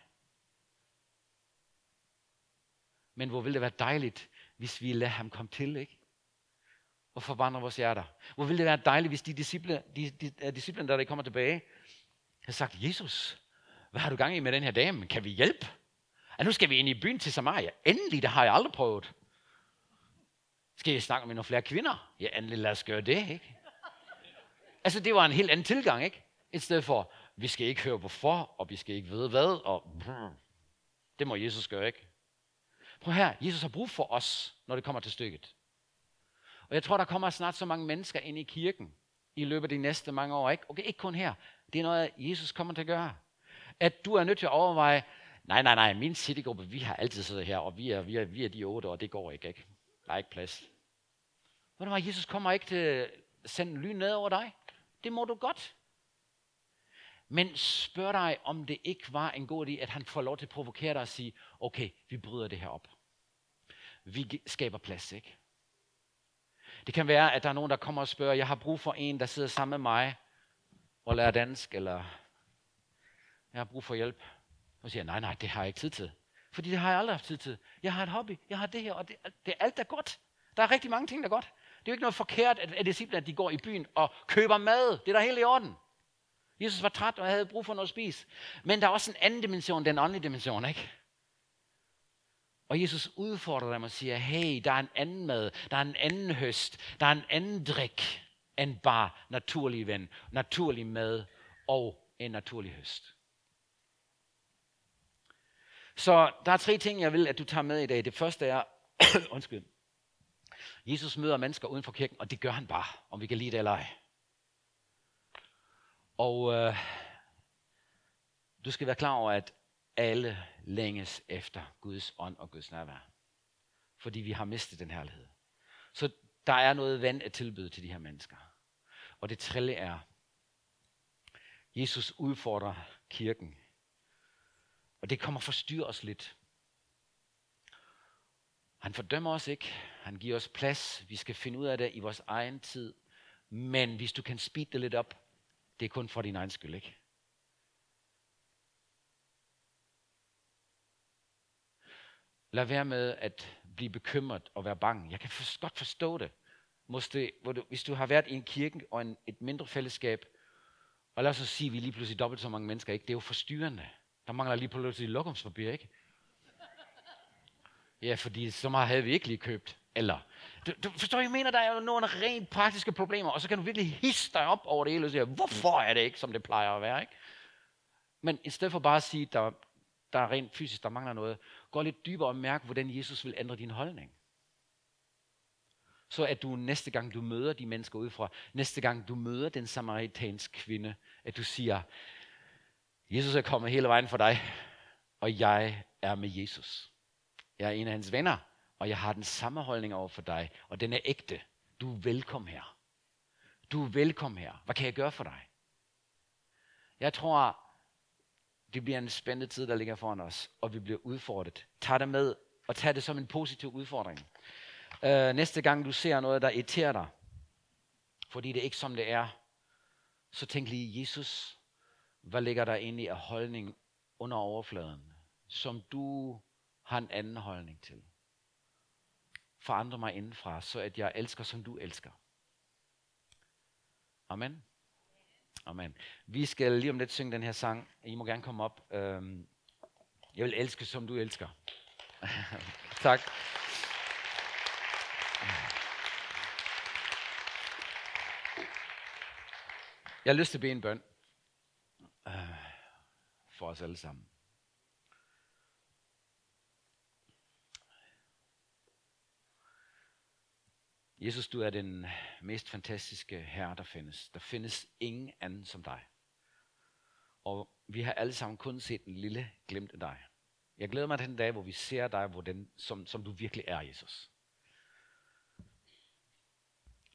Men hvor ville det være dejligt, hvis vi lader ham komme til, ikke? Og forvandre vores hjerter. Hvor ville det være dejligt, hvis de disciple, de, de, de disciple der, der kommer tilbage, har sagt, Jesus, hvad har du gang i med den her dame? Kan vi hjælpe? Ja, nu skal vi ind i byen til Samaria. Endelig, det har jeg aldrig prøvet. Skal jeg snakke med nogle flere kvinder? Ja, endelig lad os gøre det, ikke? Altså, det var en helt anden tilgang, ikke? I stedet for, vi skal ikke høre hvorfor, og vi skal ikke vide hvad, og det må Jesus gøre, ikke? Prøv her, Jesus har brug for os, når det kommer til stykket. Og jeg tror, der kommer snart så mange mennesker ind i kirken i løbet af de næste mange år. Ikke? Okay, ikke kun her. Det er noget, Jesus kommer til at gøre. At du er nødt til at overveje, nej, nej, nej, min citygruppe, vi har altid siddet her, og vi er, vi er, vi er de otte, og det går ikke. ikke? Der er ikke plads. Hvordan var Jesus kommer ikke til sende lyn ned over dig. Det må du godt. Men spørg dig, om det ikke var en god idé, at han får lov til at provokere dig og sige, okay, vi bryder det her op. Vi skaber plads, ikke? Det kan være, at der er nogen, der kommer og spørger, jeg har brug for en, der sidder sammen med mig og lærer dansk, eller jeg har brug for hjælp. Og siger nej, nej, det har jeg ikke tid til. Fordi det har jeg aldrig haft tid til. Jeg har et hobby, jeg har det her, og det, det er alt, der er godt. Der er rigtig mange ting, der er godt. Det er jo ikke noget forkert, at, at disciplene at de går i byen og køber mad. Det er da helt i orden. Jesus var træt og havde brug for noget at spise. Men der er også en anden dimension, den åndelige dimension, ikke? Og Jesus udfordrer dem og siger, hey, der er en anden mad, der er en anden høst, der er en anden drik end bare naturlig ven, naturlig mad og en naturlig høst. Så der er tre ting, jeg vil, at du tager med i dag. Det første er, undskyld, Jesus møder mennesker uden for kirken, og det gør han bare, om vi kan lide det eller ej. Og øh, du skal være klar over, at alle længes efter Guds ånd og Guds nærvær. Fordi vi har mistet den herlighed. Så der er noget vand at tilbyde til de her mennesker. Og det trille er, Jesus udfordrer kirken. Og det kommer forstyrre os lidt. Han fordømmer os ikke. Han giver os plads. Vi skal finde ud af det i vores egen tid. Men hvis du kan speede det lidt op, det er kun for din egen skyld, ikke? Lad være med at blive bekymret og være bange. Jeg kan for, godt forstå det. Måske, hvor du, hvis du har været i en kirke og en, et mindre fællesskab, og lad os så sige, at vi lige pludselig dobbelt så mange mennesker, ikke? det er jo forstyrrende. Der mangler lige pludselig lokumspapir, ikke? Ja, fordi så meget havde vi ikke lige købt. Eller, du, du forstår, jeg mener, der er jo nogle rent praktiske problemer, og så kan du virkelig hisse dig op over det hele og sige, hvorfor er det ikke, som det plejer at være, ikke? Men i stedet for bare at sige, der, der er rent fysisk, der mangler noget, gå lidt dybere og mærk, hvordan Jesus vil ændre din holdning. Så at du næste gang, du møder de mennesker udefra, næste gang du møder den samaritanske kvinde, at du siger, Jesus er kommet hele vejen for dig, og jeg er med Jesus. Jeg er en af hans venner, og jeg har den samme holdning over for dig, og den er ægte. Du er velkommen her. Du er velkommen her. Hvad kan jeg gøre for dig? Jeg tror, det bliver en spændende tid, der ligger foran os, og vi bliver udfordret. Tag det med, og tag det som en positiv udfordring. Øh, næste gang du ser noget, der irriterer dig, fordi det er ikke som det er, så tænk lige, Jesus, hvad ligger der egentlig i af holdning under overfladen, som du har en anden holdning til? Forandre mig indenfra, så at jeg elsker, som du elsker. Amen. Amen. Vi skal lige om lidt synge den her sang. I må gerne komme op. Øhm, jeg vil elske, som du elsker. tak. Jeg har lyst til at bede en bøn øh, for os alle sammen. Jesus, du er den mest fantastiske herre, der findes. Der findes ingen anden som dig. Og vi har alle sammen kun set en lille glimt af dig. Jeg glæder mig til den dag, hvor vi ser dig, hvor den, som, som du virkelig er, Jesus.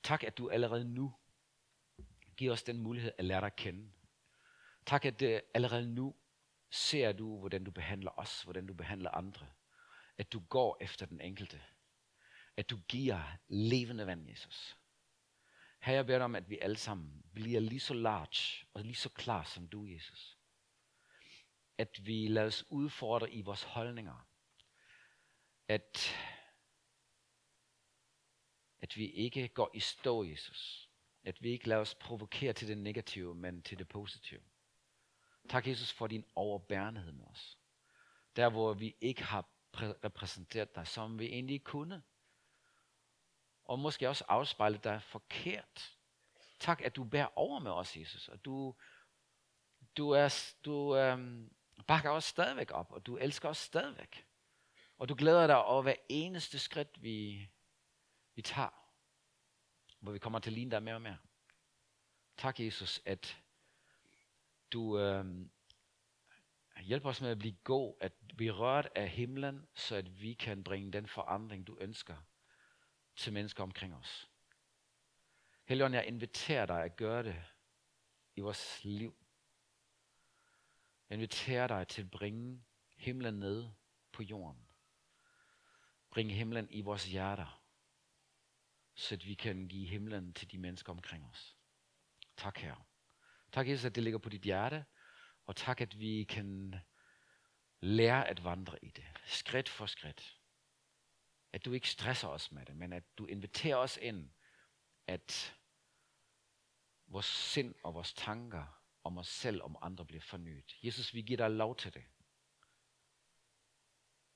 Tak, at du allerede nu giver os den mulighed at lære dig at kende. Tak, at uh, allerede nu ser du, hvordan du behandler os, hvordan du behandler andre. At du går efter den enkelte at du giver levende vand, Jesus. Her jeg beder om, at vi alle sammen bliver lige så large og lige så klar som du, Jesus. At vi lader os udfordre i vores holdninger. At, at vi ikke går i stå, Jesus. At vi ikke lader os provokere til det negative, men til det positive. Tak, Jesus, for din overbærenhed med os. Der, hvor vi ikke har repræsenteret dig, som vi egentlig kunne og måske også afspejle dig forkert. Tak, at du bærer over med os, Jesus, og du, du, er, du øhm, bakker os stadigvæk op, og du elsker os stadigvæk. Og du glæder dig over hver eneste skridt, vi, vi tager, hvor vi kommer til at ligne dig mere og mere. Tak, Jesus, at du øhm, hjælper os med at blive god, at blive rørt af himlen, så at vi kan bringe den forandring, du ønsker til mennesker omkring os. Helligånd, jeg inviterer dig at gøre det i vores liv. Jeg inviterer dig til at bringe himlen ned på jorden. Bringe himlen i vores hjerter, så at vi kan give himlen til de mennesker omkring os. Tak, Herre. Tak, Jesus, at det ligger på dit hjerte, og tak, at vi kan lære at vandre i det, skridt for skridt. At du ikke stresser os med det, men at du inviterer os ind, at vores sind og vores tanker om os selv, om andre bliver fornyet. Jesus, vi giver dig lov til det.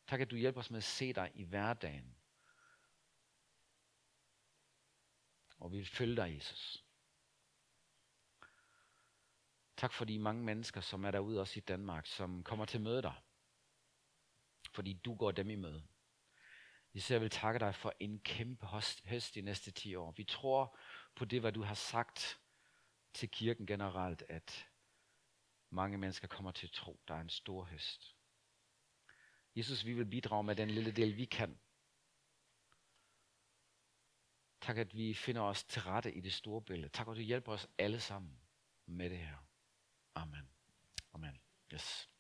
Tak, at du hjælper os med at se dig i hverdagen. Og vi vil følge dig, Jesus. Tak for de mange mennesker, som er derude også i Danmark, som kommer til møde dig. Fordi du går dem i møde. Især vil takke dig for en kæmpe høst de næste 10 år. Vi tror på det, hvad du har sagt til kirken generelt, at mange mennesker kommer til at tro, der er en stor høst. Jesus, vi vil bidrage med den lille del, vi kan. Tak, at vi finder os til rette i det store billede. Tak, at du hjælper os alle sammen med det her. Amen. Amen. Yes.